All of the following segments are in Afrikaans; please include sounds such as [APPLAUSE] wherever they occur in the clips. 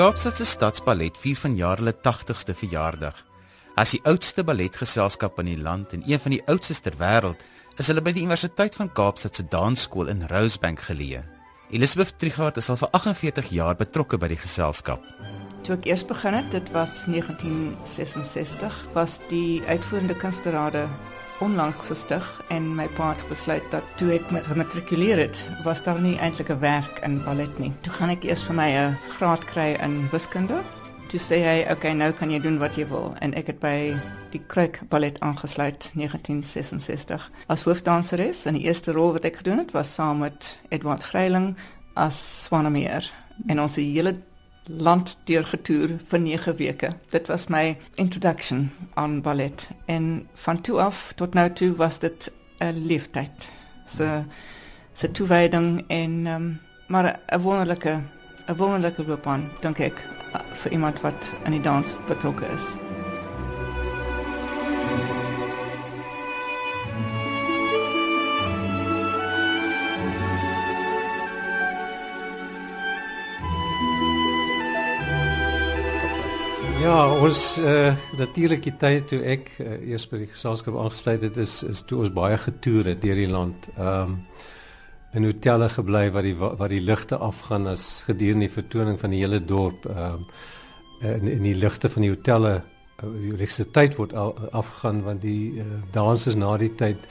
Die Kaapstadse Stadsballet vier vanjaar hulle 80ste verjaardag. As die oudste balletgeselskap in die land en een van die oudstes ter wêreld, is hulle by die Universiteit van Kaapstad se dansskool in Rosebank geleë. Elizabeth Trigard is al vir 48 jaar betrokke by die geselskap. Toe ek eers begin het, dit was 1966, was die uitvoerende kunsterade onlangs gestig en my pa het besluit dat toe ek gematrikuleer het, was daar nie eintlik 'n werk in ballet nie. Toe gaan ek eers vir my 'n graad kry in wiskunde. Toe sê hy, "Oké, okay, nou kan jy doen wat jy wil." En ek het by die Kruik Ballet aangesluit 1966 as hoofdanseres en die eerste rol wat ek gedoen het was saam met Edward Greiling as Swanemeer. En ons hele land deurgetoer vir 9 weke. Dit was my introduction aan ballet en van toe af tot nou toe was dit 'n leeftyd. So se toewyding en um, maar 'n wonderlike 'n wonderlike loopbaan dink ek vir iemand wat aan die dans betrokke is. Ons uh, natuurlik die tyd toe ek uh, eers by die geselskap aangesluit het is is toe ons baie getoer het deur die land. Ehm um, in hotelle gebly waar die waar die ligte afgaan as gedurende die vertoning van die hele dorp. Ehm um, in, in die ligte van die hotelle uh, die elektrisiteit word al, afgaan want die uh, dansers na die tyd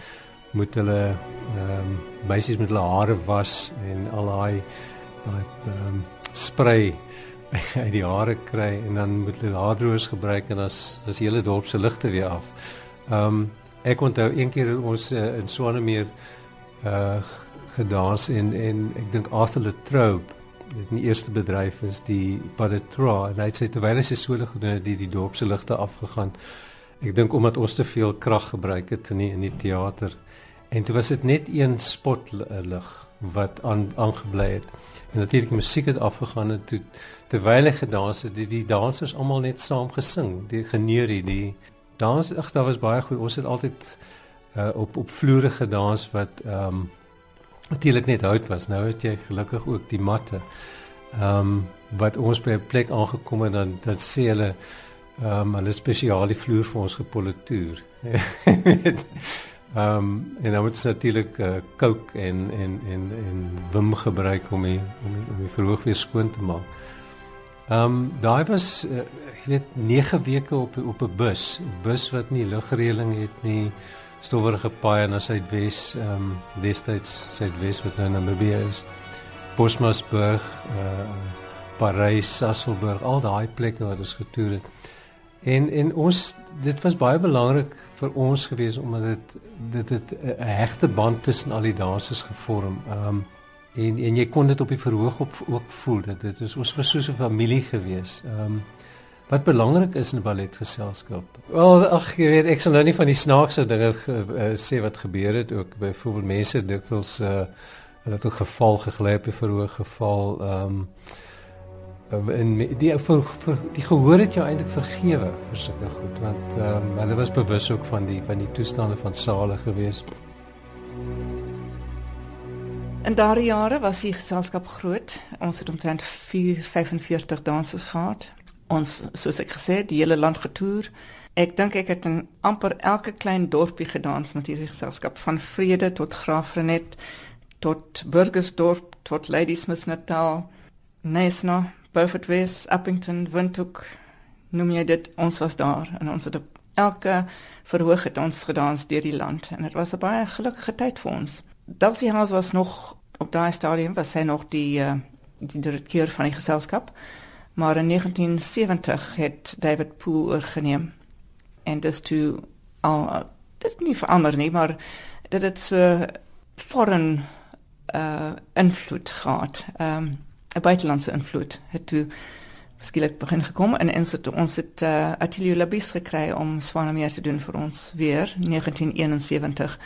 moet hulle ehm um, meisies met hulle hare was en al daai daai ehm um, spray [LAUGHS] uit die hare kry en dan moet hulle haardroos gebruik en as as die hele dorp se ligte weer af. Ehm um, ek onthou een keer ons uh, in Swanemeer uh gedans en en ek dink Arthur Latrobe dit die eerste bedryf is die Padetra en hy sê terwyl hy sy solo gedoen het die die dorp se ligte afgegaan. Ek dink omdat ons te veel krag gebruik het in die, in die teater. En toe was dit net een spot lig wat aan aangebly het. En natuurlik musiek het afgegaan en toe terwyl hy gedans het, die die dansers almal net saam gesing, die geneurie, die dans, ag, daar was baie goed. Ons het altyd uh, op op vloere gedans wat ehm um, natuurlik net hout was. Nou het jy gelukkig ook die matte. Ehm um, wat ons by 'n plek aangekom het dan dan sê hulle ehm um, hulle spesiale vloer vir ons gepolituur. [LAUGHS] Ehm um, en dan moet jy natuurlik uh, coke en en en en wim gebruik om die, om die, om die verhoog weer skoon te maak. Ehm um, daai was uh, ek weet 9 weke op op 'n bus, bus wat nie lugreëling het nie, stowwerige paaie na Suidwes, ehm um, destyds Suidwes wat nou Namibië is. Bosmasburg, uh Parys, Sasolburg, al daai plekke wat ons getoer het. En en ons dit was baie belangrik vir ons gewees omdat dit dit het 'n hegte band tussen al die dansers gevorm. Ehm um, en en jy kon dit op die verhoog op ook voel dat dit is ons was so 'n familie gewees. Ehm um, wat belangrik is in 'n balletgeselskap. Wel ag jy weet ek sal nou nie van die snaakse dinge uh, sê wat gebeur het ook byvoorbeeld mense dikwels uh hulle het ook geval gegly op die verhoog geval ehm um, en die vir, vir die gehoor het jou eintlik vergewe vir sulke goed want ehm um, hulle was bewus ook van die van die toestande van sale gewees. In daardie jare was die geselskap groot. Ons het omtrent 445 dansers gehad. Ons soos ek gesê die hele land getoer. Ek dink ek het in amper elke klein dorpie gedans met hierdie geselskap van Vrede tot Graafrenet tot Burgersdorp tot Ladysmith Natal. Nesna, Beaufort West, Uppington, Windhoek, noem jy dit, ons was daar en ons het op elke verhoog het ons gedans deur die land en dit was 'n baie gelukkige tyd vir ons. Dulcie House was nog op daai stadium was sy nog die uh, die direkteur van die geselskap. Maar in 1970 het David Poole oorgeneem en dis toe al dit nie verander nie, maar dit het so foreign uh invloed gehad. Ehm um, 'n buitelandse invloed het toe skielik begin gekom en ons het ons het uh, Atelier Labis gekry om Swanemeer te doen vir ons weer 1971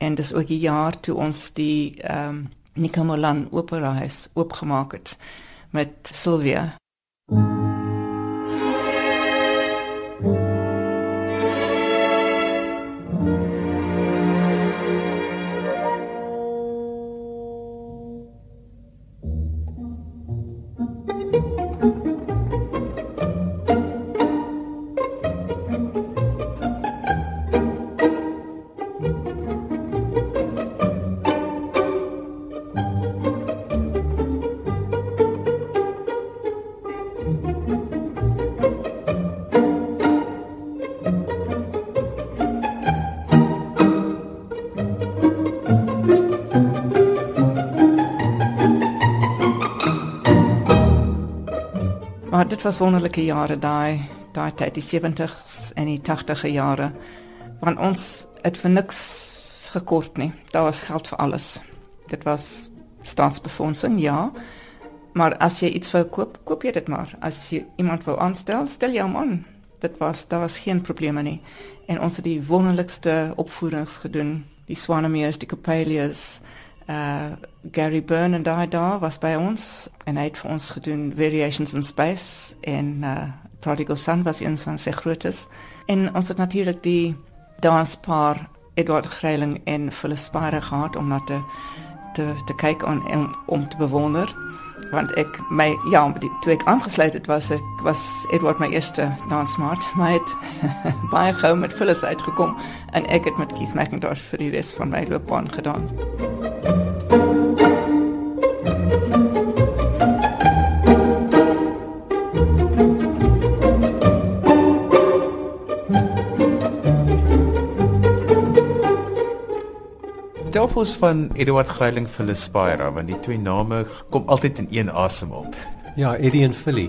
en dis ook die jaar toe ons die ehm um, Nikamolan Opera House oopgemaak het met Sylvia. Dit was wonderlike jare daai daai tyd die 70s en die 80e jare. Want ons het vir niks gekort nie. Daar was geld vir alles. Dit was staatsbefondsing, ja. Maar as jy iets wou koop, koop jy dit maar. As jy iemand wou aanstel, stel jy hom aan. Dit was daar was geen probleme nie. En ons het die wonderlikste opvoerings gedoen. Die Swanemeers, die Coppelius, uh Gary Byrne en daai daar was by ons en hy het vir ons gedoen Variations in Space en uh Prodigal Son was een van sy grootes. En ons het natuurlik die danspaar Edward Greiling en Phyllis Spire gehad om na te te te kyk en om, om te bewonder want ek my ja die, toe ek aangesluit het was ek was Edward my eerste dansmaat [LAUGHS] maar het [LAUGHS] baie gou met Phyllis uitgekom en ek het met Keith McIntosh vir die res van my loopbaan gedans. Delfos van Eduard Greiling vir Spira want die twee name kom altyd in een asem op. Ja, Eddie en Philly.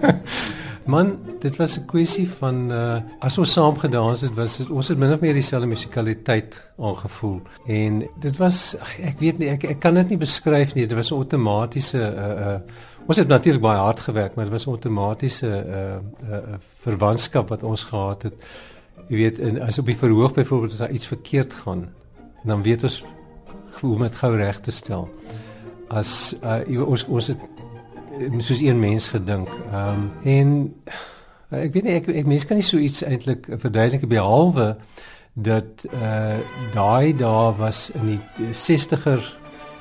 [LAUGHS] Man, dit was 'n kwessie van uh as ons saam gedans het, was dit ons het min of meer dieselfde musikaliteit aangevoel en dit was ek weet nie ek ek kan dit nie beskryf nie, dit was 'n outomatiese uh uh ons het natuurlik baie hard gewerk, maar dit was 'n outomatiese uh uh verwantskap wat ons gehad het. Jy weet, en as op die verhoog byvoorbeeld as daar iets verkeerd gaan, dan weet ons hoe om dit gou reg te stel. As uh, ons ons het eh, soos een mens gedink. Ehm um, en uh, ek weet nie ek ek mens kan nie so iets eintlik verduidelik behalwe dat uh daai dae was in die 60er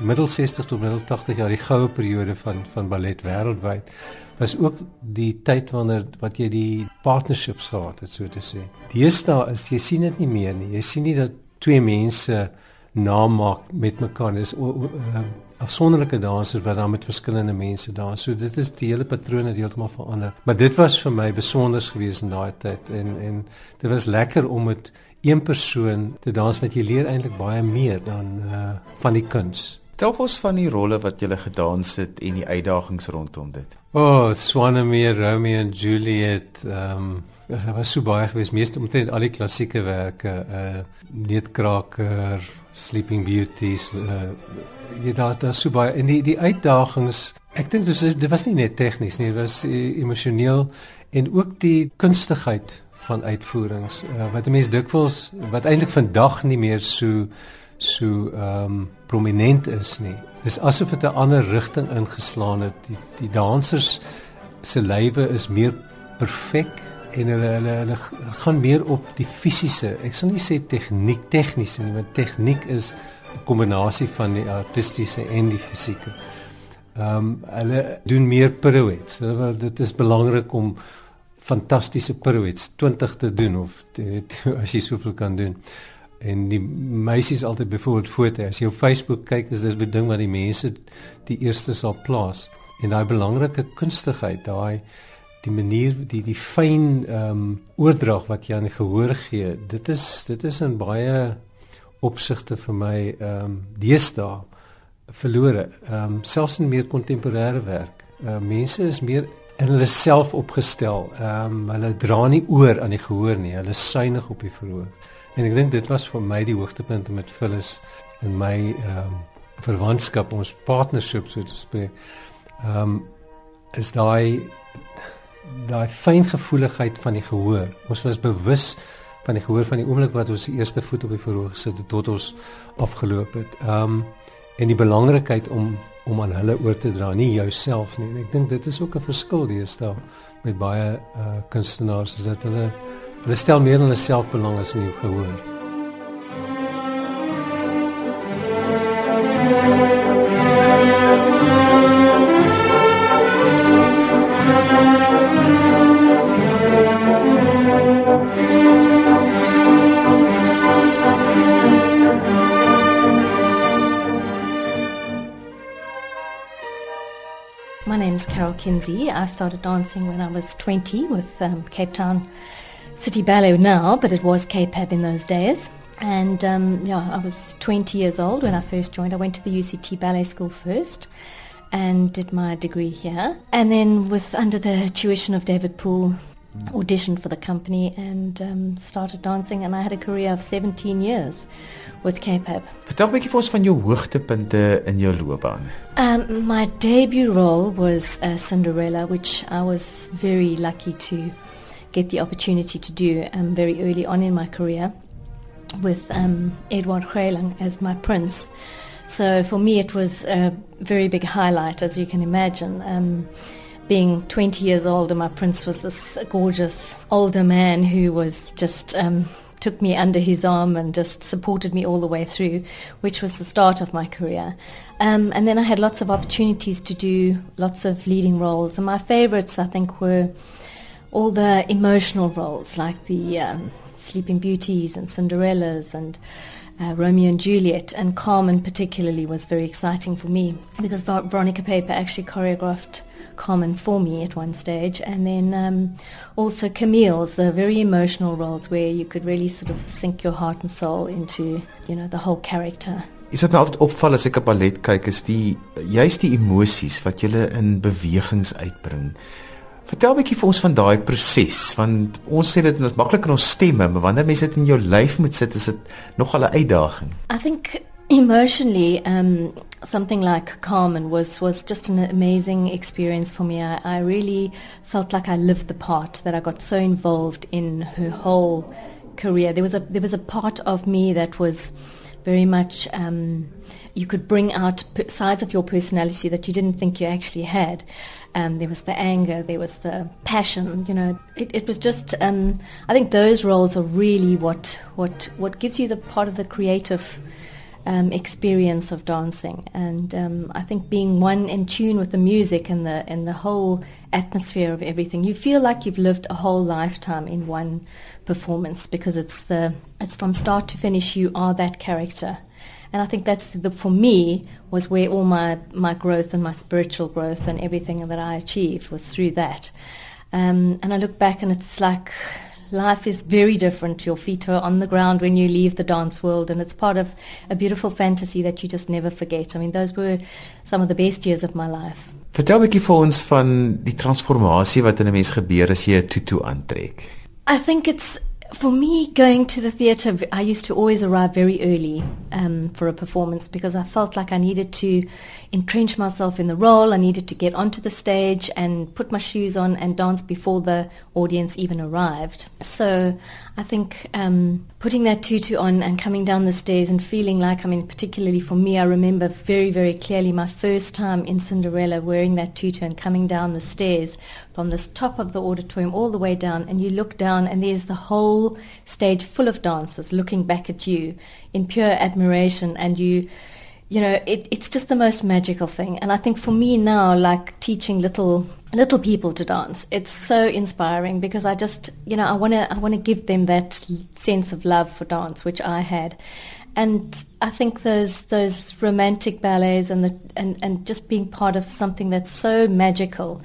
middel 60 tot middel 80 jaar die goue periode van van ballet wêreldwyd was ook die tyd wanneer wat jy die partnerships gehad het so te sê. Deesdae is jy sien dit nie meer nie. Jy sien nie dat twee mense namaak met mekaar. Dis uh, afsonderlike dansers wat dan met verskillende mense dans. So dit is die hele patroon het heeltemal verander. Maar dit was vir my besonders geweest in daai tyd en en dit was lekker om met een persoon te dans wat jy leer eintlik baie meer dan uh van die kuns. Telfos van die rolle wat jy gedans het en die uitdagings rondom dit. O, oh, Swanemere, Romeo and Juliet, ehm um, daar was so baie gewees, meeste omtrent al die klassieke werke, uh Neetkraker, Sleeping Beauties, uh jy daar daar so baie en die die uitdagings, ek dink dit dit was nie net tegnies nie, dit was emosioneel en ook die kunstigheid van uitvoerings uh, wat 'n mens dikwels wat eintlik vandag nie meer so so ehm um, prominent is nie. Dis asof dit 'n ander rigting ingeslaan het. Die die dansers se lywe is meer perfek en hulle hulle hulle gaan meer op die fisiese. Ek sal nie sê tegniek tegnies nie, want tegniek is 'n kombinasie van die artistiese en die fisieke. Ehm um, hulle doen meer pirouettes. Hulle dit is belangrik om fantastiese pirouettes 20 te doen of te, as jy soveel kan doen. En die meisies altyd byvoorbeeld foto. As jy op Facebook kyk, is dit 'n ding wat die mense die eerste sal plaas. En daai belangrike kunstigheid, daai die manier die die fyn ehm um, oordrag wat jy aan gehoor gee dit is dit is in baie opsigte vir my ehm um, deesdae verlore. Ehm um, selfs in meer kontemporêre werk. Uh, mense is meer in hulle self opgestel. Ehm um, hulle dra nie oor aan die gehoor nie. Hulle suinig op die verhoor. En ek dink dit was vir my die hoogtepunt met Phyllis in my ehm um, verwantskap ons partnership so te spreek. Ehm um, is daai daai fyngevoeligheid van die gehoor. Ons was bewus van die gehoor van die oomblik wat ons die eerste voet op die verhoog gesit het tot ons afgeloop het. Ehm um, en die belangrikheid om om aan hulle oor te dra, nie jouself nie. En ek dink dit is ook 'n verskil deesdae met baie uh kunstenaars is dat hulle hulle stel meer aan hulle selfbelang as in die gehoor. I started dancing when I was 20 with um, Cape Town City Ballet now, but it was Pab in those days. And um, yeah, I was 20 years old when I first joined. I went to the UCT Ballet School first. and did my degree here. And then, with under the tuition of David Poole, auditioned for the company and um, started dancing. And I had a career of 17 years with K-pop. Vertel 'n bietjie vir ons van jou hoogtepunte in jou loopbaan. Um, my debut role was uh, Cinderella, which I was very lucky to get the opportunity to do um, very early on in my career with um, Edward Hrelang as my prince. So for me, it was a very big highlight, as you can imagine. Um, being 20 years old, and my prince was this gorgeous older man who was just um, took me under his arm and just supported me all the way through, which was the start of my career. Um, and then I had lots of opportunities to do lots of leading roles, and my favorites, I think, were all the emotional roles, like the um, Sleeping Beauties and Cinderellas and uh, Romeo and Juliet, and Carmen particularly was very exciting for me because Veronica Paper actually choreographed Carmen for me at one stage, and then um, also Camille's, the very emotional roles where you could really sort of sink your heart and soul into, you know, the whole character. Iets wat my altyd opval as ek op ballet kyk is die juist die emosies wat jy in bewegings uitbring. Vertel 'n bietjie vir ons van daai proses want ons sê dit is maklik in ons stemme, maar wanneer mense dit in jou lyf moet sit, is dit nogal 'n uitdaging. I think emotionally um something like Carmen was was just an amazing experience for me. I, I really felt like I lived the part that I got so involved in her whole career. There was a there was a part of me that was very much um, you could bring out sides of your personality that you didn't think you actually had. Um, there was the anger, there was the passion. You know, it, it was just. Um, I think those roles are really what what what gives you the part of the creative. Um, experience of dancing, and um, I think being one in tune with the music and the and the whole atmosphere of everything, you feel like you've lived a whole lifetime in one performance because it's the it's from start to finish. You are that character, and I think that's the, for me was where all my, my growth and my spiritual growth and everything that I achieved was through that. Um, and I look back and it's like life is very different. Your feet are on the ground when you leave the dance world, and it's part of a beautiful fantasy that you just never forget. I mean, those were some of the best years of my life. Vertel 'n bietjie vir ons van die transformasie wat in 'n mens gebeur as jy 'n tutu aantrek. I think it's for me, going to the theatre, I used to always arrive very early um, for a performance because I felt like I needed to entrench myself in the role. I needed to get onto the stage and put my shoes on and dance before the audience even arrived. So I think um, putting that tutu on and coming down the stairs and feeling like, I mean, particularly for me, I remember very, very clearly my first time in Cinderella wearing that tutu and coming down the stairs from this top of the auditorium all the way down, and you look down and there's the whole stage full of dancers looking back at you in pure admiration, and you you know, it, it's just the most magical thing. And I think for me now, like teaching little little people to dance, it's so inspiring because I just, you know, I want to I want to give them that sense of love for dance, which I had. And I think those those romantic ballets and the and, and just being part of something that's so magical,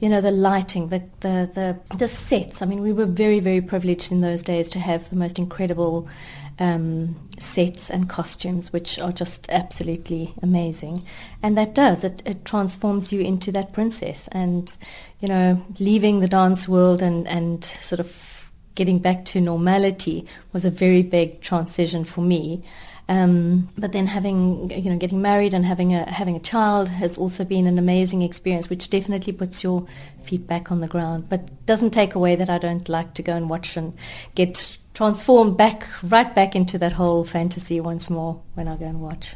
you know, the lighting, the, the the the sets. I mean, we were very very privileged in those days to have the most incredible um, sets and costumes, which are just absolutely amazing. And that does, it, it transforms you into that princess. And, you know, leaving the dance world and, and sort of getting back to normality was a very big transition for me. Um, but then having, you know, getting married and having a having a child has also been an amazing experience, which definitely puts your feet back on the ground, but doesn't take away that I don't like to go and watch and get transform back right back into that whole fantasy once more when I go and watch.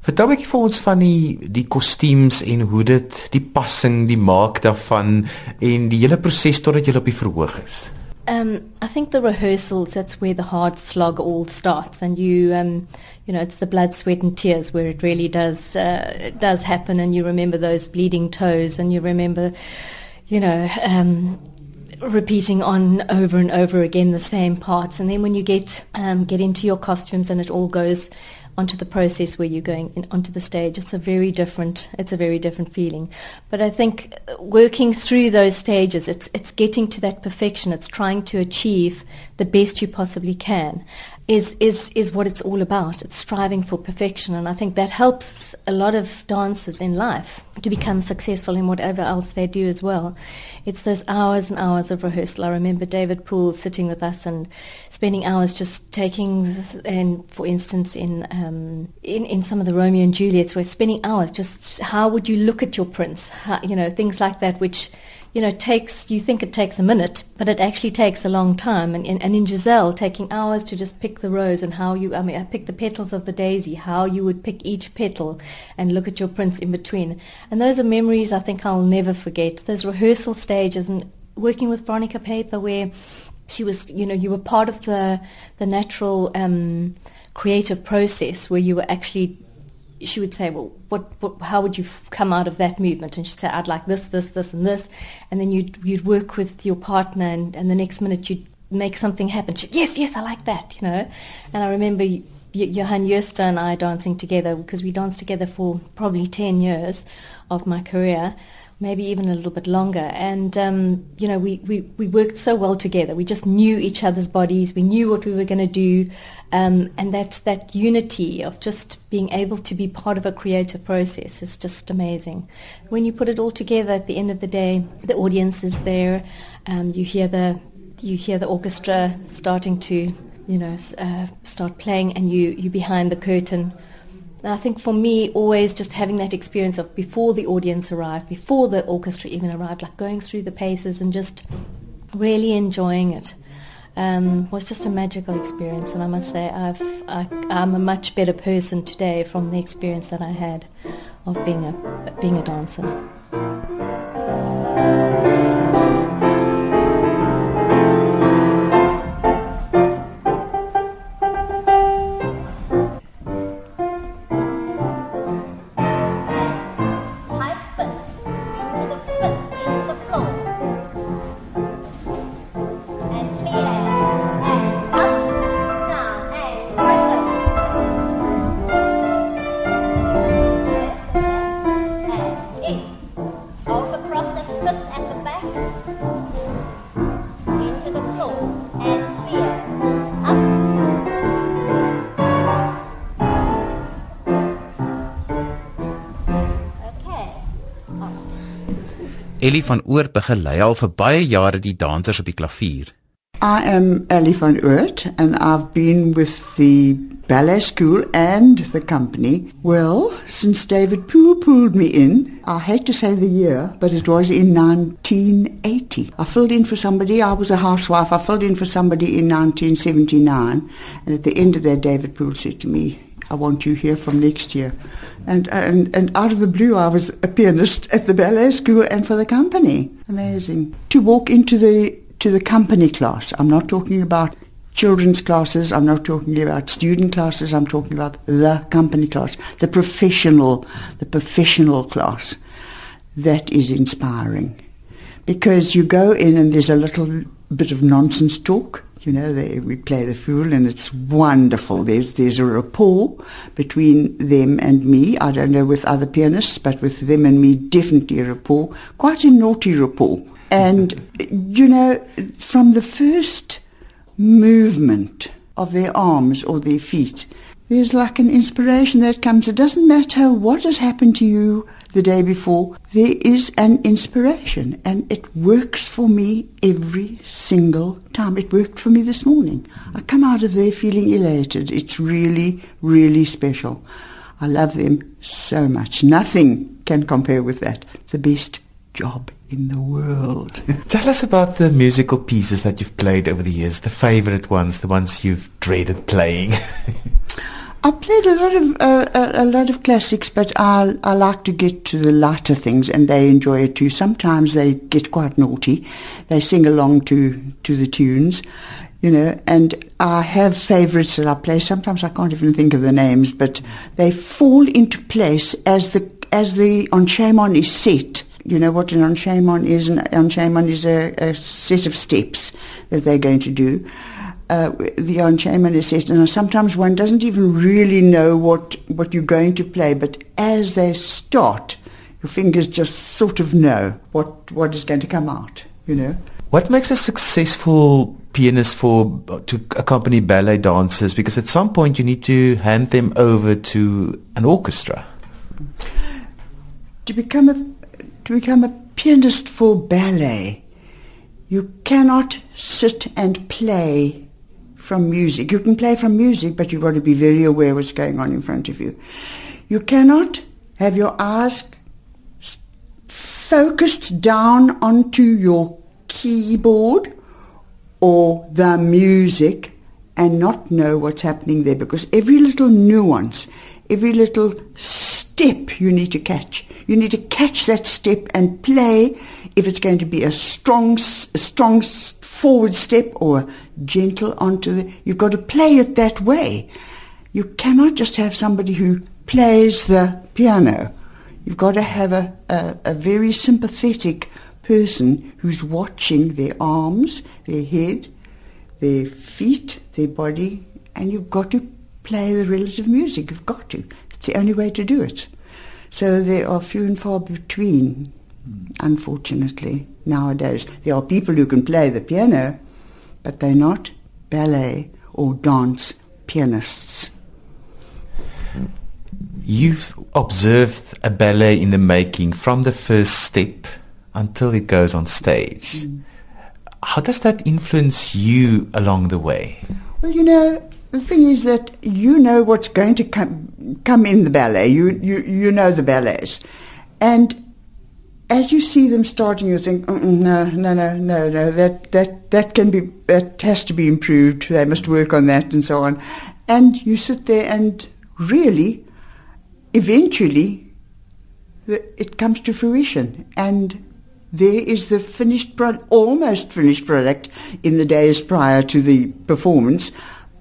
Vertel 'n bietjie vir ons van die die kostuums en hoe dit die passing, die maak daarvan en die hele proses totdat jy op die verhoog is. Um, I think the rehearsals, that's where the hard slog all starts. And you, um, you know, it's the blood, sweat and tears where it really does, uh, it does happen. And you remember those bleeding toes and you remember, you know, um, repeating on over and over again the same parts. And then when you get um, get into your costumes and it all goes onto the process where you're going in, onto the stage, it's a very different it's a very different feeling. But I think working through those stages, it's it's getting to that perfection. It's trying to achieve the best you possibly can is is is what it's all about. It's striving for perfection, and I think that helps a lot of dancers in life to become successful in whatever else they do as well. It's those hours and hours of rehearsal. I remember David Poole sitting with us and spending hours just taking, and for instance, in um, in in some of the Romeo and Juliets, we're spending hours just how would you look at your prince, how, you know, things like that, which you know, takes, you think it takes a minute, but it actually takes a long time. And, and, and in Giselle, taking hours to just pick the rose and how you, I mean, I pick the petals of the daisy, how you would pick each petal and look at your prints in between. And those are memories I think I'll never forget. Those rehearsal stages and working with Veronica Paper where she was, you know, you were part of the, the natural um, creative process where you were actually she would say, well, what, what, how would you f- come out of that movement? And she'd say, I'd like this, this, this, and this. And then you'd, you'd work with your partner, and, and the next minute you'd make something happen. She'd, yes, yes, I like that, you know. And I remember Johan Jöster and I dancing together because we danced together for probably 10 years of my career maybe even a little bit longer. And, um, you know, we, we, we worked so well together. We just knew each other's bodies. We knew what we were going to do. Um, and that, that unity of just being able to be part of a creative process is just amazing. When you put it all together at the end of the day, the audience is there. Um, you hear the, you hear the orchestra starting to, you know, uh, start playing and you, you behind the curtain I think for me, always just having that experience of before the audience arrived, before the orchestra even arrived, like going through the paces and just really enjoying it. Um, was just a magical experience, and I must say I've, I, am a much better person today from the experience that I had of being a being a dancer. Ellie van Oort begelei al vir baie jare die dansers op die klavier. I am Ellie van Oort and I've been with the ballet school and the company well since David Poole pulled me in. I hate to say the year, but it was in 1980. I filled in for somebody. I was a housewife. I filled in for somebody in 1979 and at the end of that David Poole said to me, I want you here from next year. And, and, and out of the blue, I was a pianist at the ballet school and for the company. Amazing. To walk into the, to the company class, I'm not talking about children's classes, I'm not talking about student classes, I'm talking about the company class, the professional, the professional class. That is inspiring. Because you go in and there's a little bit of nonsense talk you know, they, we play the fool and it's wonderful. There's, there's a rapport between them and me. I don't know with other pianists, but with them and me, definitely a rapport. Quite a naughty rapport. And, [LAUGHS] you know, from the first movement of their arms or their feet, there's like an inspiration that comes. It doesn't matter what has happened to you the day before, there is an inspiration, and it works for me every single time. It worked for me this morning. I come out of there feeling elated. It's really, really special. I love them so much. Nothing can compare with that. The best job in the world. [LAUGHS] Tell us about the musical pieces that you've played over the years, the favorite ones, the ones you've dreaded playing. [LAUGHS] I played a lot of uh, a, a, lot of classics, but I I like to get to the lighter things, and they enjoy it too. Sometimes they get quite naughty; they sing along to to the tunes, you know. And I have favourites that I play. Sometimes I can't even think of the names, but they fall into place as the as the enchaînement is set. You know what an enchaînement is? An enchaînement is a, a set of steps that they're going to do uh, the enchaînement is set, and sometimes one doesn't even really know what, what you're going to play, but as they start, your fingers just sort of know what, what is going to come out, you know. What makes a successful pianist for to accompany ballet dancers because at some point you need to hand them over to an orchestra. To become a to become a pianist for ballet, you cannot sit and play from music. You can play from music, but you've got to be very aware what's going on in front of you. You cannot have your eyes focused down onto your keyboard or the music and not know what's happening there because every little nuance, every little step you need to catch. You need to catch that step and play if it's going to be a strong, a strong forward step or gentle onto the. You've got to play it that way. You cannot just have somebody who plays the piano. You've got to have a, a, a very sympathetic person who's watching their arms, their head, their feet, their body, and you've got to play the relative music. You've got to. It's the only way to do it. So there are few and far between, hmm. unfortunately, nowadays. There are people who can play the piano, but they're not ballet or dance pianists. You've observed a ballet in the making from the first step until it goes on stage. Mm. How does that influence you along the way? Well, you know, the thing is that you know what's going to come come in the ballet. You you you know the ballets, and as you see them starting, you think, no, no, no, no, no. That that that can be that has to be improved. They must work on that and so on. And you sit there and really, eventually, it comes to fruition and there is the finished product, almost finished product in the days prior to the performance,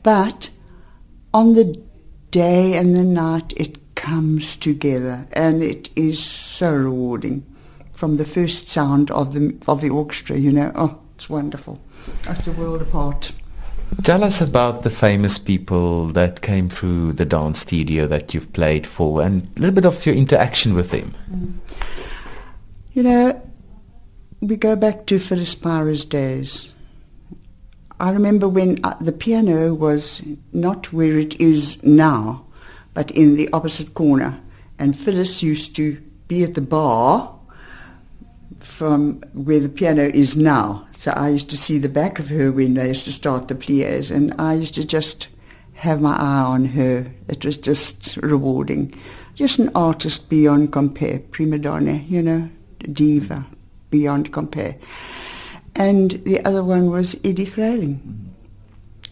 but on the day and the night it comes together and it is so rewarding from the first sound of the of the orchestra you know oh it's wonderful it's a world apart Tell us about the famous people that came through the dance studio that you've played for and a little bit of your interaction with them. Mm. You know, we go back to Phyllis Spira's days. I remember when uh, the piano was not where it is now, but in the opposite corner. And Phyllis used to be at the bar from where the piano is now. So I used to see the back of her when they used to start the pliés, and I used to just have my eye on her. It was just rewarding. Just an artist beyond compare, prima donna, you know, diva beyond compare. And the other one was Eddie Grayling.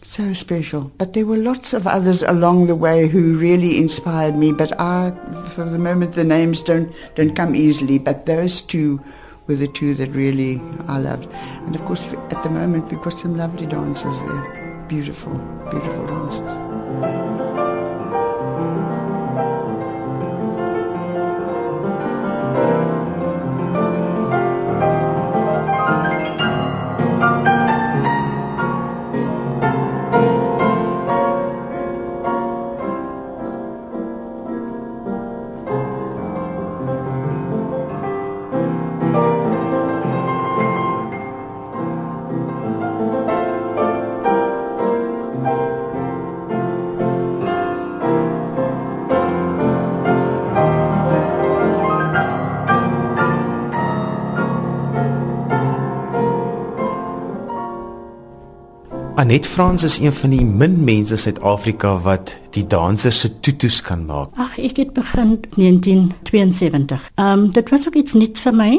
So special. But there were lots of others along the way who really inspired me, but I, for the moment, the names don't, don't come easily, but those two were the two that really I loved. And of course, at the moment, we've got some lovely dancers there. Beautiful, beautiful dancers. Anet Frans is een van die min mense in Suid-Afrika wat die dansers se tutus kan maak. Ag, ek het begin 1972. Ehm um, dit was ook iets nuuts vir my.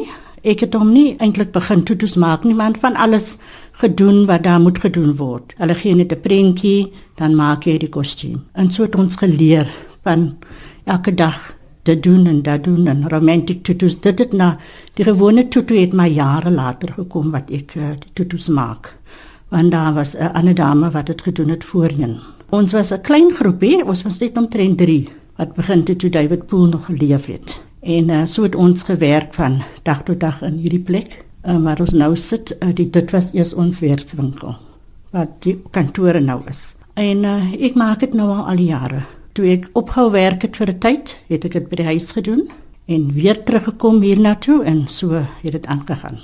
Ek het hom nie eintlik begin tutus maak nie, maar van alles gedoen wat daar moet gedoen word. Hulle gee net 'n prentjie, dan maak jy die kostuum. En so het ons geleer van elke dag te doen en dat doen en romantic tutus. Dit het na die gewone tutu het my jare later gekom wat ek uh, die tutus maak want daar was 'n ander dame wat dit gedoen het voorheen. Ons was 'n klein groepie, ons was net omtrent 3 wat begin het toe David Pool nog geleef het. En uh, so het ons gewerk van dag tot dag in hierdie plek. Uh, waar ons nou sit, uh, die, dit was eers ons werkswinkel wat die kantore nou is. En uh, ek maak dit nou al al jare. Toe ek ophou werk het vir 'n tyd, het ek dit by die huis gedoen en weer teruggekom hiernatoe en so het dit aangegaan.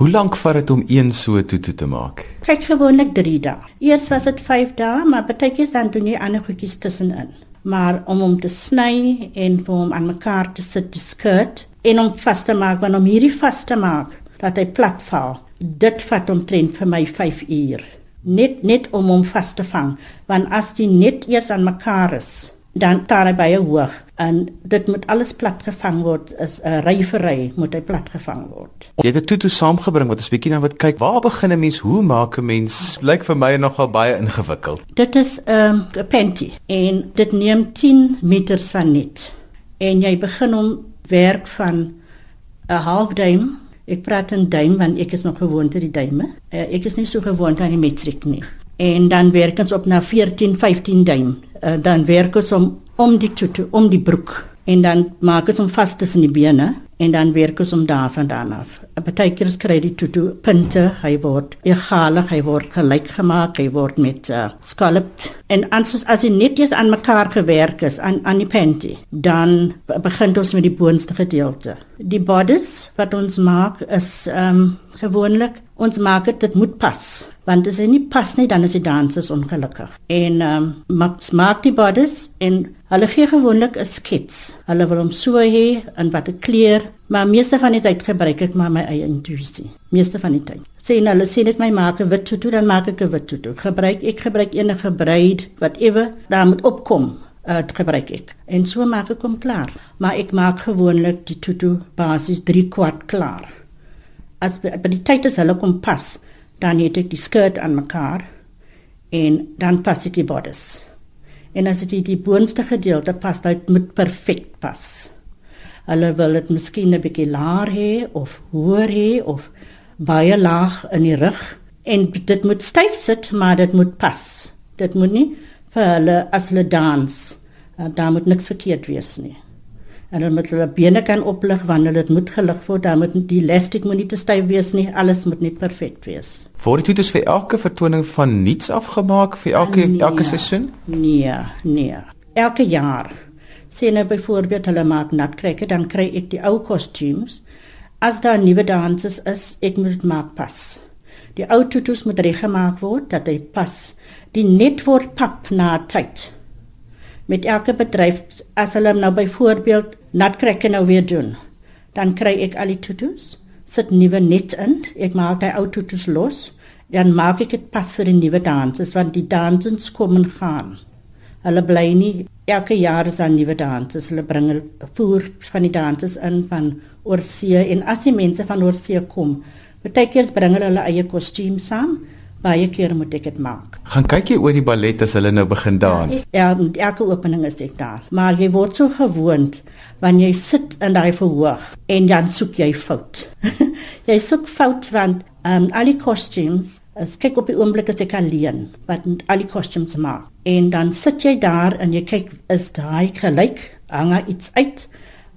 Hoe lank vat dit om een so tutu te maak? Kyk gewoonlik 3 dae. Eers was dit 5 dae, maar baie keer dan doen jy ander goedjies tussenin. Maar om hom te sny en vir hom aan mekaar te sit, die skirt en om vas te maak, want om hierdie vas te maak dat hy plat val, dit vat omtrent vir my 5 uur. Net net om hom vas te vang, want as dit net eers aan mekaar is, dan taan hy baie hoog en dit moet alles plat gevang word is 'n ry vir ry moet hy plat gevang word. Jy het dit toe toe saamgebring wat 'n bietjie nou wat kyk waar begin 'n mens hoe maak 'n mens lyk vir my nogal baie ingewikkeld. Dit is 'n um, panty en dit neem 10 meters van net. En jy begin om werk van 'n half duim. Ek praat in duim want ek is nog gewoond aan die duime. Uh, ek is nie so gewoond aan die metriek nie. En dan werk ons op na 14 15 duim. Uh, dan werk ons om om die tutu om die broek en dan maak ons hom vas tussen die bene en dan werk ons om daar vandaan af. Partykeer kry die tutu punte, hy word egalig, hy word gelyk gemaak, hy word met uh, scalloped en as as hy net eens aan mekaar gewerk is aan aan die panty, dan begin ons met die boonste gedeelte. Die bodies wat ons maak is ehm um, gewoonlik ons maak dit dit moet pas. Want as dit nie pas nie dan is die dansers ongelukkig. En ehm um, maak maak die bodies en hulle gee gewoonlik 'n skets. Hulle wil hom so hê en wat 'n kleur. Maar meeste van die tyd gebruik ek maar my eie intuïsie. Meeste van die tyd. Sê hulle sê net my maak 'n wit tutu dan maak ek 'n wit tutu. Gebruik ek gebruik enige bruid whatever daar moet opkom. Uh, gebruik ek. En so maak ek hom klaar. Maar ek maak gewoonlik die tutu basies 3 kwart klaar as by die tyd as hulle kom pas, dan het ek die skirt aan mekaar en dan pas ek die bodies. En as dit die boonste gedeelte pas, dit moet perfek pas. Hulle wil dit miskien 'n bietjie laer hê of hoër hê of baie laag in die rug en dit moet styf sit, maar dit moet pas. Dit moet nie vir hulle as hulle dans, uh, daar moet niks verkeerd wees nie en hulle moet hulle bene kan oplig wanneer dit moet gelig word. Dan moet die elastiek moet nie te styf wees nie. Alles moet net perfek wees. Word dit dus vir elke vertoning van niets afgemaak vir elke nee, elke seisoen? Nee nee. Elke jaar. Sien nou byvoorbeeld hulle maak natkrekke dan kry ek die ou kostuums. As daar nuwe danses is ek moet dit maak pas. Die ou tutus moet reggemaak word dat dit pas. Die net word pap na tyd met elke bedryf as hulle nou byvoorbeeld natkrekke nou weer doen dan kry ek al die tutus sit nuwe net in ek maak die ou tutus los dan maak ek dit pas vir die nuwe danses want die dansens kom en gaan. Hulle bly nie elke jaar is daar nuwe danses hulle bring voer van die danses in van oorsee en as die mense van oorsee kom baie keer bring hulle hulle eie kostuum saam baie keer moet ek dit maak. Gaan kyk jy oor die ballet as hulle nou begin dans? Ja, ja, elke opening is ek daar. Maar jy word so gewoond wanneer jy sit in daai verhoog en dan soek jy fout. [LAUGHS] jy soek fout want um, al die costumes As kyk op die oomblik as ek alleen wat al die kostuums maak en dan sit jy daar en jy kyk is daai gelyk hang iets uit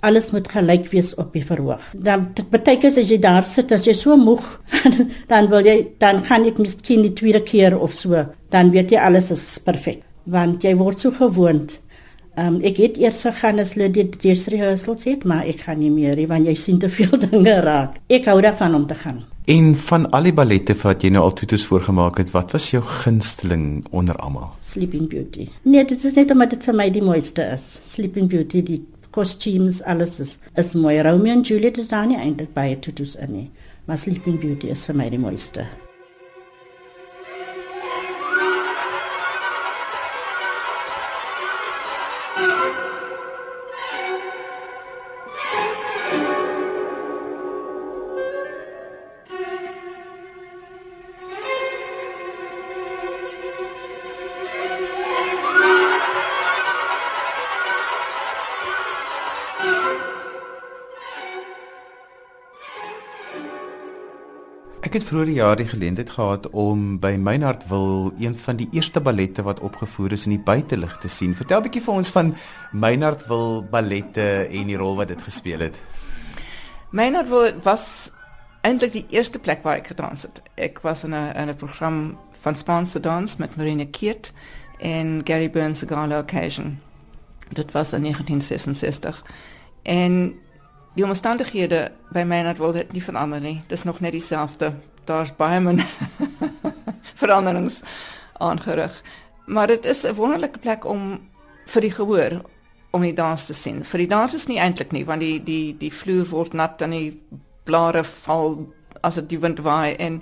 alles moet gelyk wees op die verhoog. Dan dit beteken as jy daar sit as jy so moeg [LAUGHS] dan wil jy dan gaan ek miskien die tweede keer of so, dan weet jy alles is perfek want jy word so gewoond. Um, ek het eers gegaan as hulle die eerste rehearsals het, maar ek gaan nie meer nie want jy sien te veel [LAUGHS] dinge raak. Ek hou daarvan om te gaan. En van al die ballette wat jy nou al toets voorgemaak het, wat was jou gunsteling onder almal? Sleeping Beauty. Nee, dit is net omdat dit vir my die mooiste is. Sleeping Beauty, die costumes alles is is mooi. Romeo en Juliet is daar nie eintlik baie tutus in nie maar Sleeping Beauty is vir my die mooiste Ek het vroeër jaar die geleentheid gehad om by Meinhard wil een van die eerste ballette wat opgevoer is in die buitelug te sien. Vertel 'n bietjie vir ons van Meinhard wil ballette en die rol wat dit gespeel het. Meinhard wil was eintlik die eerste plek waar ek gedans het. Ek was in 'n in 'n program van Spaanse dans met Marina Kiert en Gary Burns se Gala Occasion. Dit was in 1966. En die omstandighede by my wil dit nie verander nie. Dis nog net dieselfde. Daar's baie min [LAUGHS] veranderings aangerig. Maar dit is 'n wonderlike plek om vir die gehoor om die dans te sien. Vir die dans is nie eintlik nie want die die die vloer word nat en die blare val as dit die wind waai en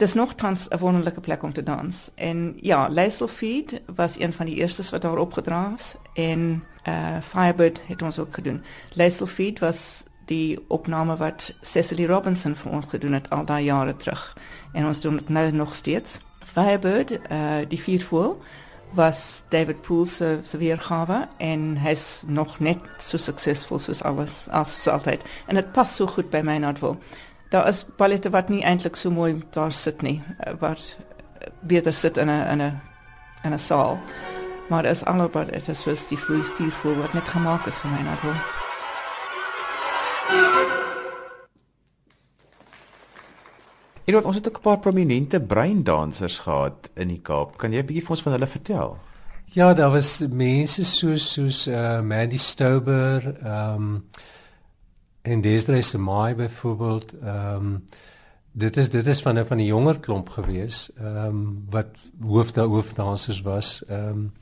dis nog tans 'n wonderlike plek om te dans. En ja, Laisel Feed was een van die eerstes wat daar opgedra is en uh Firebird het ons ook gedoen. Laisel Feed was die opname wat Cecily Robinson vir ons gedoen het al daai jare terug en ons doen dit nou nog steeds. Firebird, uh die vier voel was David Poole se se weergawe en hy's nog net so suksesvol soos alles as altyd en dit pas so goed by my natwil. Daar is ballette wat nie eintlik so mooi daar sit nie, eh, wat beter sit in 'n in 'n in 'n saal. Maar dit is dit is soos die vier vier voel wat net gemaak is vir my natwil. Hier het ons het ook 'n paar prominente breindansers gehad in die Kaap. Kan jy 'n bietjie vir ons van hulle vertel? Ja, daar was mense soos soos uh Mandy Stober, ehm um, en Desiree Semai byvoorbeeld, ehm um, dit is dit is van 'n van die jonger klomp gewees, ehm um, wat hoofda hoofdansers was. Ehm um,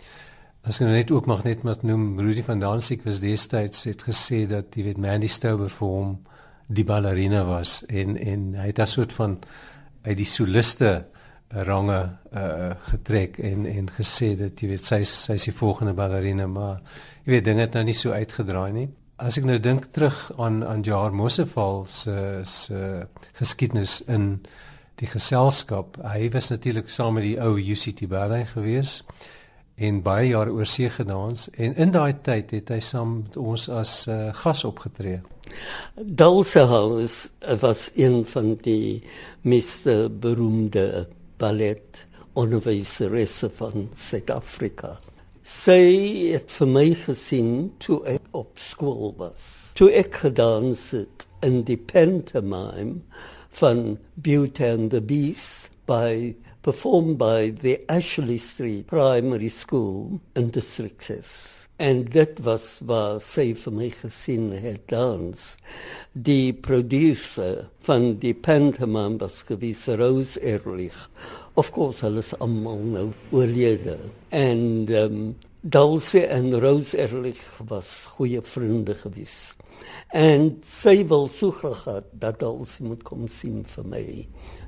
as ek nou net ook mag net maar noem, Rudy van Dansiek was destyds het gesê dat jy weet Mandy Stober vir hom die ballerina was en en hy het 'n soort van uit die soliste range uh getrek en en gesê dat jy weet sy sy is die volgende ballerina maar jy weet dinge het nou nie so uitgedraai nie as ek nou dink terug aan aan Jaar Mosefal se se geskiedenis in die geselskap hy was natuurlik saam met die ou UCT Berlin gewees en baie jare oor see gedans en in daai tyd het hy saam met ons as uh, gas opgetree Dulce House was een van die meeste beroemde ballet onderwyseresse van Suid-Afrika. Sy het vir my gesien toe ek op skool was. Toe ek gedans het in die pantomime van Beauty and the Beast by performed by the Ashley Street Primary School in District 6. En dit was waar sy vir my gesien het dans. Die producer van die pantomime was gewees Rose Ehrlich. Of course, hulle is allemaal nou oorlede. En um, Dulce en Rose Ehrlich was goeie vriende gewees. En sy wil so graag gehad dat Dulce moet kom sien vir my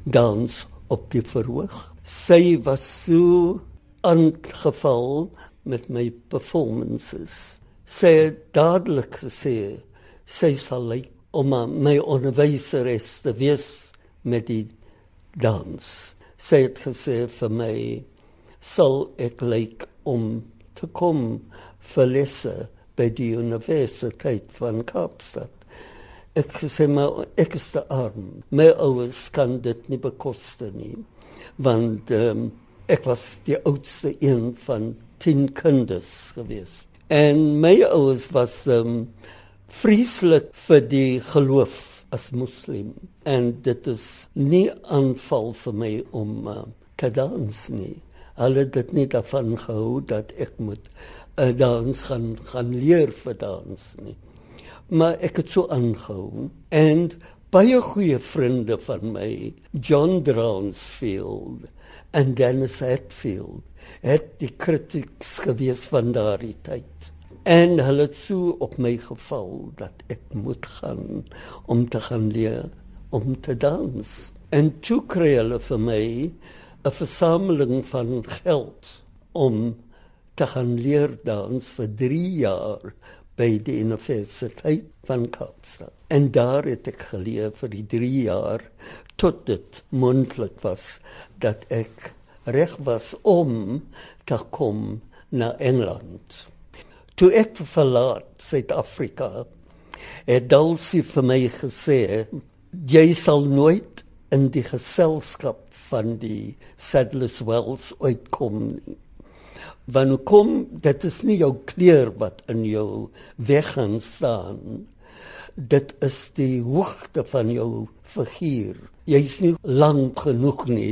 dans op die verhoog. Sy was so aangeval met my performances. Sy het dadelik gesê sy sal lyk om my onderwyseres te wees met die dans. Sy het gesê vir my sal ek lyk om te kom vir lesse by die Universiteit van Kaapstad. Ek sê maar ek is te arm. My ouers kan dit nie bekostig nie. Want um, ek was die oudste een van 10 kinders gewees. En my ouers was um vreeslik vir die geloof as moslim en dit is nie aanval vir my om uh, te dans nie. Hulle het nie daarvan gehou dat ek moet uh, dans gaan gaan leer vir dans nie. Maar ek het so aangehou en baie goeie vriende van my, John Drownsfield en Dennis Hetfield het die kritieks gewees van daardie tyd. En hulle het so op my geval dat ek moet gaan om te gaan leer om te dans. En toe kry hulle vir my 'n versameling van geld om te gaan leer dans vir 3 jaar by die Universiteit van Kaapstad. En daar het ek geleer vir die 3 jaar tot dit mondelik was dat ek reg was om te kom na Engeland. Toe ek verlaat Suid-Afrika, het Dulcie vir my gesê, jy sal nooit in die geselskap van die Sadler's Wells uitkom. Wanneer kom dit is nie jou kleur wat in jou weg gaan staan. Dit is die hoogte van jou figuur jy's nie lank genoeg nie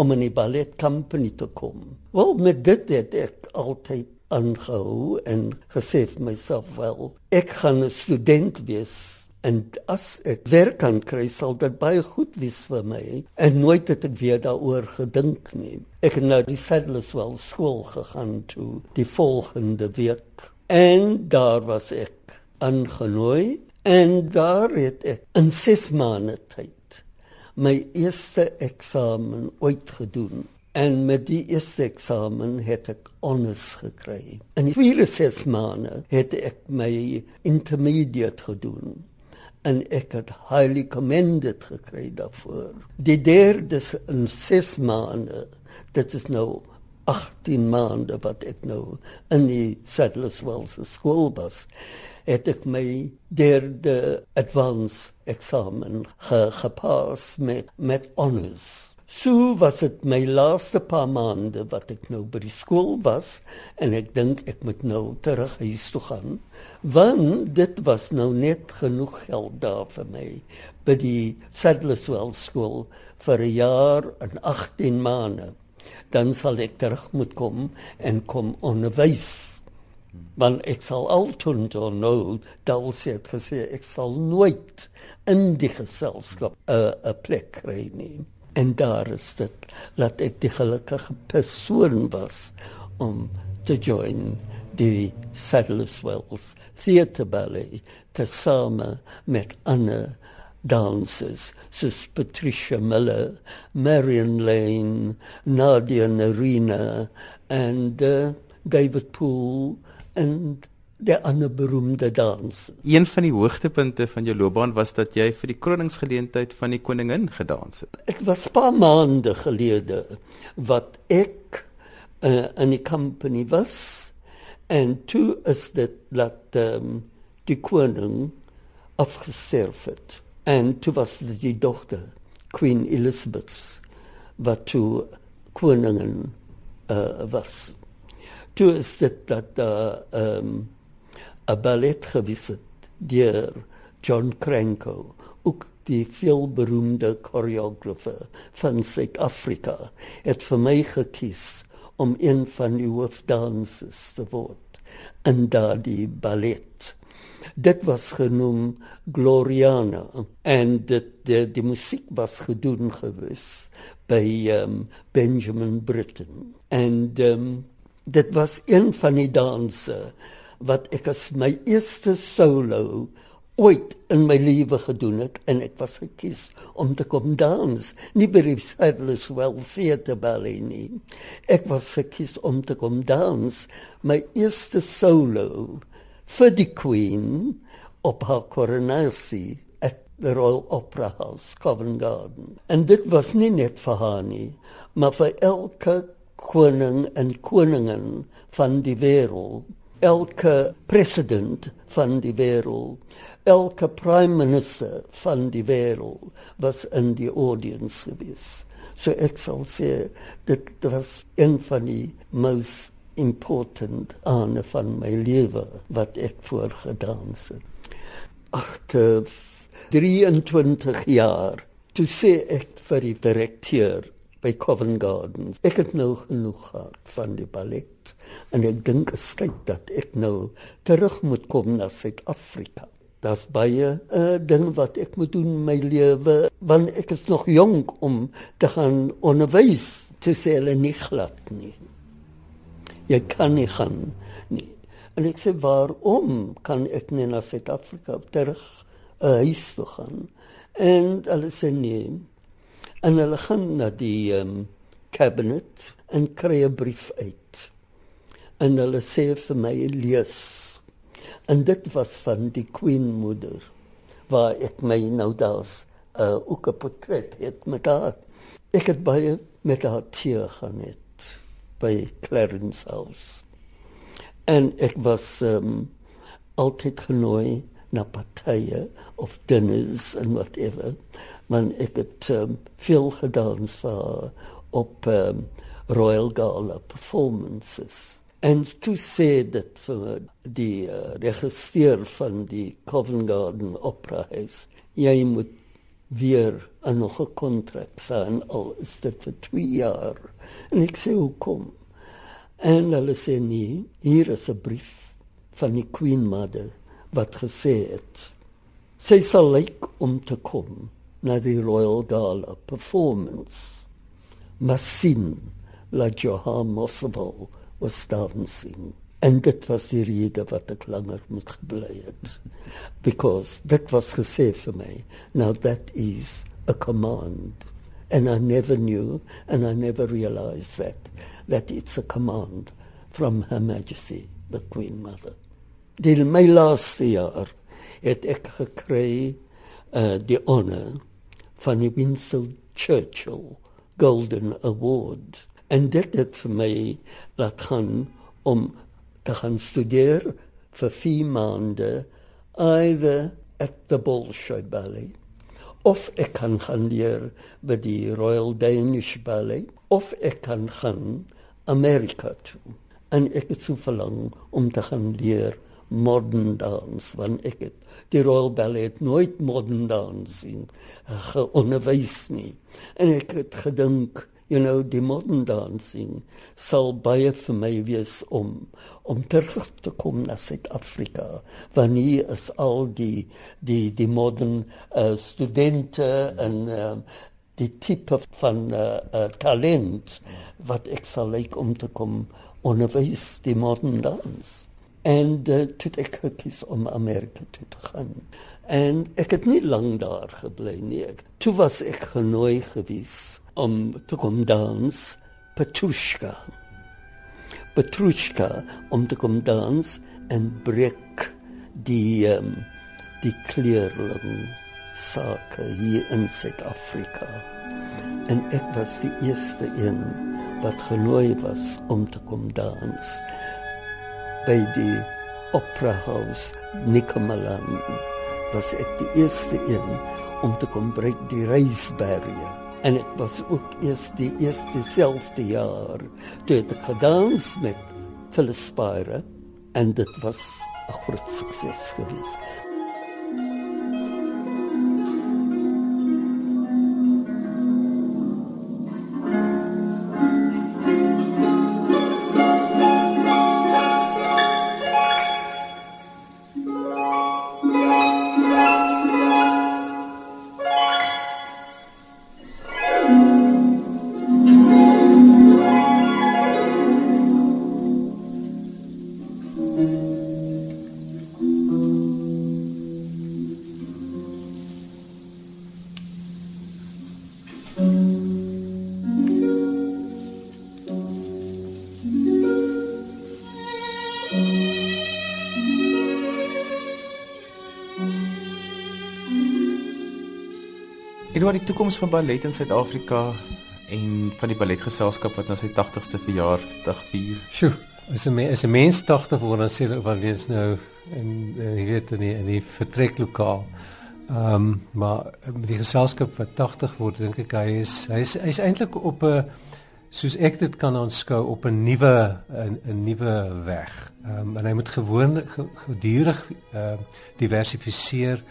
om in die ballet company te kom. Wel met dit het ek altyd aangehou en gesê vir myself wel ek gaan 'n student wees En as ek werk kan kry, sal dit baie goed wees vir my. En nooit het ek weer daaroor gedink nie. Ek het nou die Sadlerswell skool gegaan toe die volgende week. En daar was ek aangenooi en daar het ek in 6 maande tyd my eerste eksamen ooit gedoen. En met die eerste eksamen het ek honors gekry. In die tweede ses maande het ek my intermediate gedoen. En ek het highly commended gekry daarvoor. Die derde in ses maande, is nou 18 maande wat ek nou in die Sadlerswells skool was het ek my derde advance eksamen ge met met honors. So was dit my laaste paar maande wat ek nou by die skool was en ek dink ek moet nou terug huis toe gaan want dit was nou net genoeg geld daar vir my by die Sadlerswell skool vir 'n jaar en 18 maande. Dan sal ek terug moet kom en kom onderwys want ek sal altyd nou dals het gesê ek sal nooit in die geselskap 'n 'n plek kry nie en daar is dit dat ek die gelukkige persoon was om te join die Saddleswells Theatre Ballet te same met ander dancers soos Patricia Miller, Marion Lane, Nadia Narina and uh, David Poole en die ander beroemde dans. Een van die hoogtepunte van jou loopbaan was dat jy vir die kroningsgeleentheid van die koningin gedans het. Dit was 'n paar maande gelede wat ek uh, in die company was en toe is dit dat um, die koning afgesterf het. En toe was dit die dogter Queen Elizabeth wat toe koningin uh, was toe is dit dat uh, 'n um, 'n ballet gewees het deur John Cranko, ook die veelberoemde koreografer van Suid-Afrika, het vir my gekies om een van die hoofdansers te word in daardie ballet. Dit was genoem Gloriana en dit die, die musiek was gedoen gewees by um, Benjamin Britten en um, dit was een van die danse wat ek as my eerste solo ooit in my lewe gedoen het en ek was gekies om te kom dans. Nie by die Sadler's Well Theatre Ballet nie. Ek was gekies om te kom dans. My eerste solo vir die Queen op haar koronasie at the Royal Opera House Covent Garden. En dit was nie net vir haar nie maar vir elke koning en koningin van die wêreld, elke president van die wêreld, elke prime minister van die wêreld was in die audience gewees. So ek sal sê dit was een van die most important ane van my lewe wat ek voorgedans het. Agter 23 jaar toe sê ek vir die direkteur by Covent Gardens. Ek het nou genoeg gehad van die ballet en ek dink tyd dat ek nou terug moet kom na Suid-Afrika. Das baie 'n uh, ding wat ek moet doen in my lewe want ek is nog jonk om te gaan onderwys te sê hulle nie glad nie. Jy kan nie gaan nie. En ek sê waarom kan ek nie na Suid-Afrika terug uh, huis toe gaan? En hulle sê nee en hulle gaan na die um, cabinet en kry 'n brief uit. En hulle sê vir my lees. En dit was van die queen moeder waar ek my nou daar's 'n uh, ook 'n portret het met haar. Ek het baie met haar teer gaan het by Clarence House. En ek was um, altyd genooi na partye of dinners en whatever man ek het um, veel gedans vir op um, Royal Gala performances. En toe sê dit vir die uh, regisseur van die Covent Garden Opera House jy moet weer 'n nog 'n kontrak sign al is dit vir 2 jaar. En ek sê hoekom? En hulle sê nee hier is 'n brief van die Queen Mother wat gesê het Sy sal lyk om te kom na die Royal Gala performance. Massin la Johan Mosville was dancing. En dit was die rede wat ek langer moet gebly het. Because dit was gesê vir my. Now that is a command. And I never knew and I never realized that that it's a command from Her Majesty the Queen Mother. Die my laaste jaar het ek gekry uh die honor van die Winston Churchill Golden Award. En dit het vir my laat gaan om te gaan studeer vir 4 maande either at the Bolshoi Ballet of ek kan gaan leer by die Royal Danish Ballet of ek kan gaan Amerika toe. En ek het so verlang om te gaan leer modern dance want ek het die Royal Ballet nooit modern dance sien geonderwys nie. En ek het gedink you know die modern dancing sal baie vir my wees om om terug te kom na Suid-Afrika wanneer is al die die die modern uh, studente en uh, die tipe van uh, uh, talent wat ek sal lyk om te kom onderwys die modern dance en uh, toe ek gekies om Amerika toe te gaan. En ek het nie lank daar gebly nie. Toe was ek genooi gewees om te kom dans Petrushka. Petrushka om te kom dans en breek die um, die kleurling sake hier in Suid-Afrika. En ek was die eerste een wat genooi was om te kom dans by die Opera House Nikomalan was ek die eerste een om te kom breek die reisbarriere en dit was ook eers die eerste selfde jaar toe ek gedans met Phyllis Spire en dit was 'n groot sukses geweest. Die toekoms van ballet in Suid-Afrika en van die balletgeselskap wat nou sy 80ste verjaardag vier. Sjoe, as 'n is 'n mens 80 word dan sê hulle wel eens nou en jy weet in die, in die vertreklokaal. Ehm um, maar met die geselskap wat 80 word dink ek hy is hy is hy's eintlik op 'n soos ek dit kan aanskou op 'n nuwe 'n nuwe weg. Ehm um, en hy moet gewoon gedurig ehm uh, diversifiseer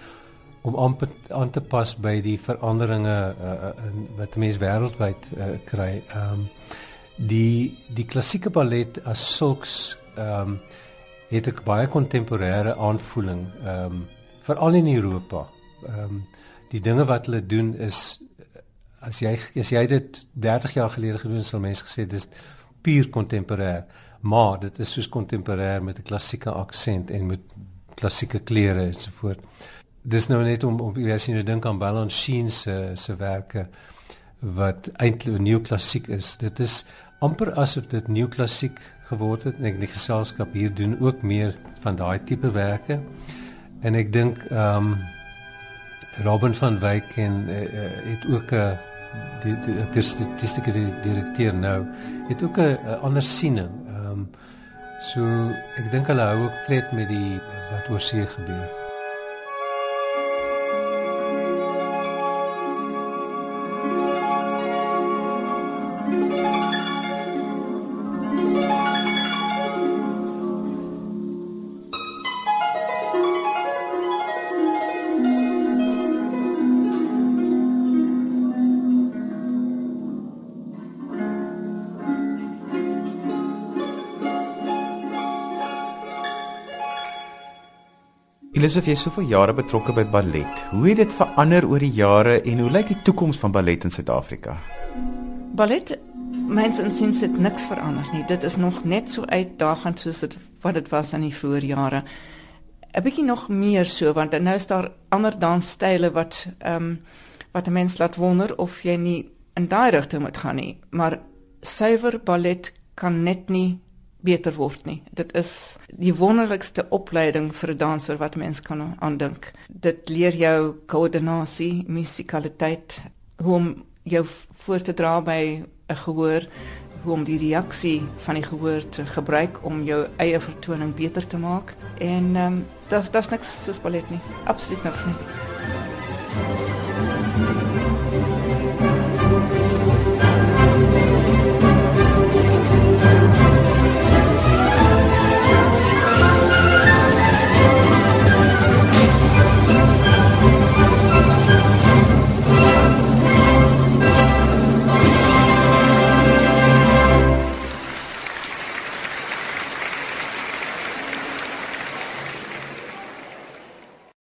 om aan, aan te pas by die veranderinge uh, in wat mense wêreldwyd uh, kry. Ehm um, die die klassieke ballet as sulks ehm um, het 'n baie kontemporêre aanvoeling ehm um, veral in Europa. Ehm um, die dinge wat hulle doen is as jy as jy dit 30 jaar gelede gedoen sal mense gesê dis puur kontemporêr maar dit is soos kontemporêr met 'n klassieke aksent en met klassieke kleure en so voort dis nou net om om sien jy dink aan Balance Sheen se se werke wat eintlik neoklassiek is. Dit is amper asof dit neoklassiek geword het en ek die geselskap hier doen ook meer van daai tipe werke. En ek dink ehm um, Robin van Wyk en uh, het ook 'n uh, die die statistieke direkteur nou het ook 'n ander siening. Ehm um, so ek dink hulle hou ook tred met die wat oor see gebeur. Elisabeth, jy is soveel jare betrokke by ballet. Hoe het dit verander oor die jare en hoe lyk die toekoms van ballet in Suid-Afrika? Ballet mens insiens het niks verander nie. Dit is nog net so uitdagend soos dit wat dit was in die vroeë jare. 'n Bietjie nog meer so want nou is daar ander dansstyle wat ehm um, wat 'n mens laat wonder of jy nie in daai rigting moet gaan nie. Maar suiwer ballet kan net nie beter word nie. Dit is die wonderlikste opleiding vir 'n danser wat mens kan aandink. Dit leer jou koördinasie, musikaliteit, hoe om jou voor te dra by 'n gehoor, hoe om die reaksie van die gehoor te gebruik om jou eie vertoning beter te maak. En ehm um, daar's daar's niks soos ballet nie. Absoluut niks nie.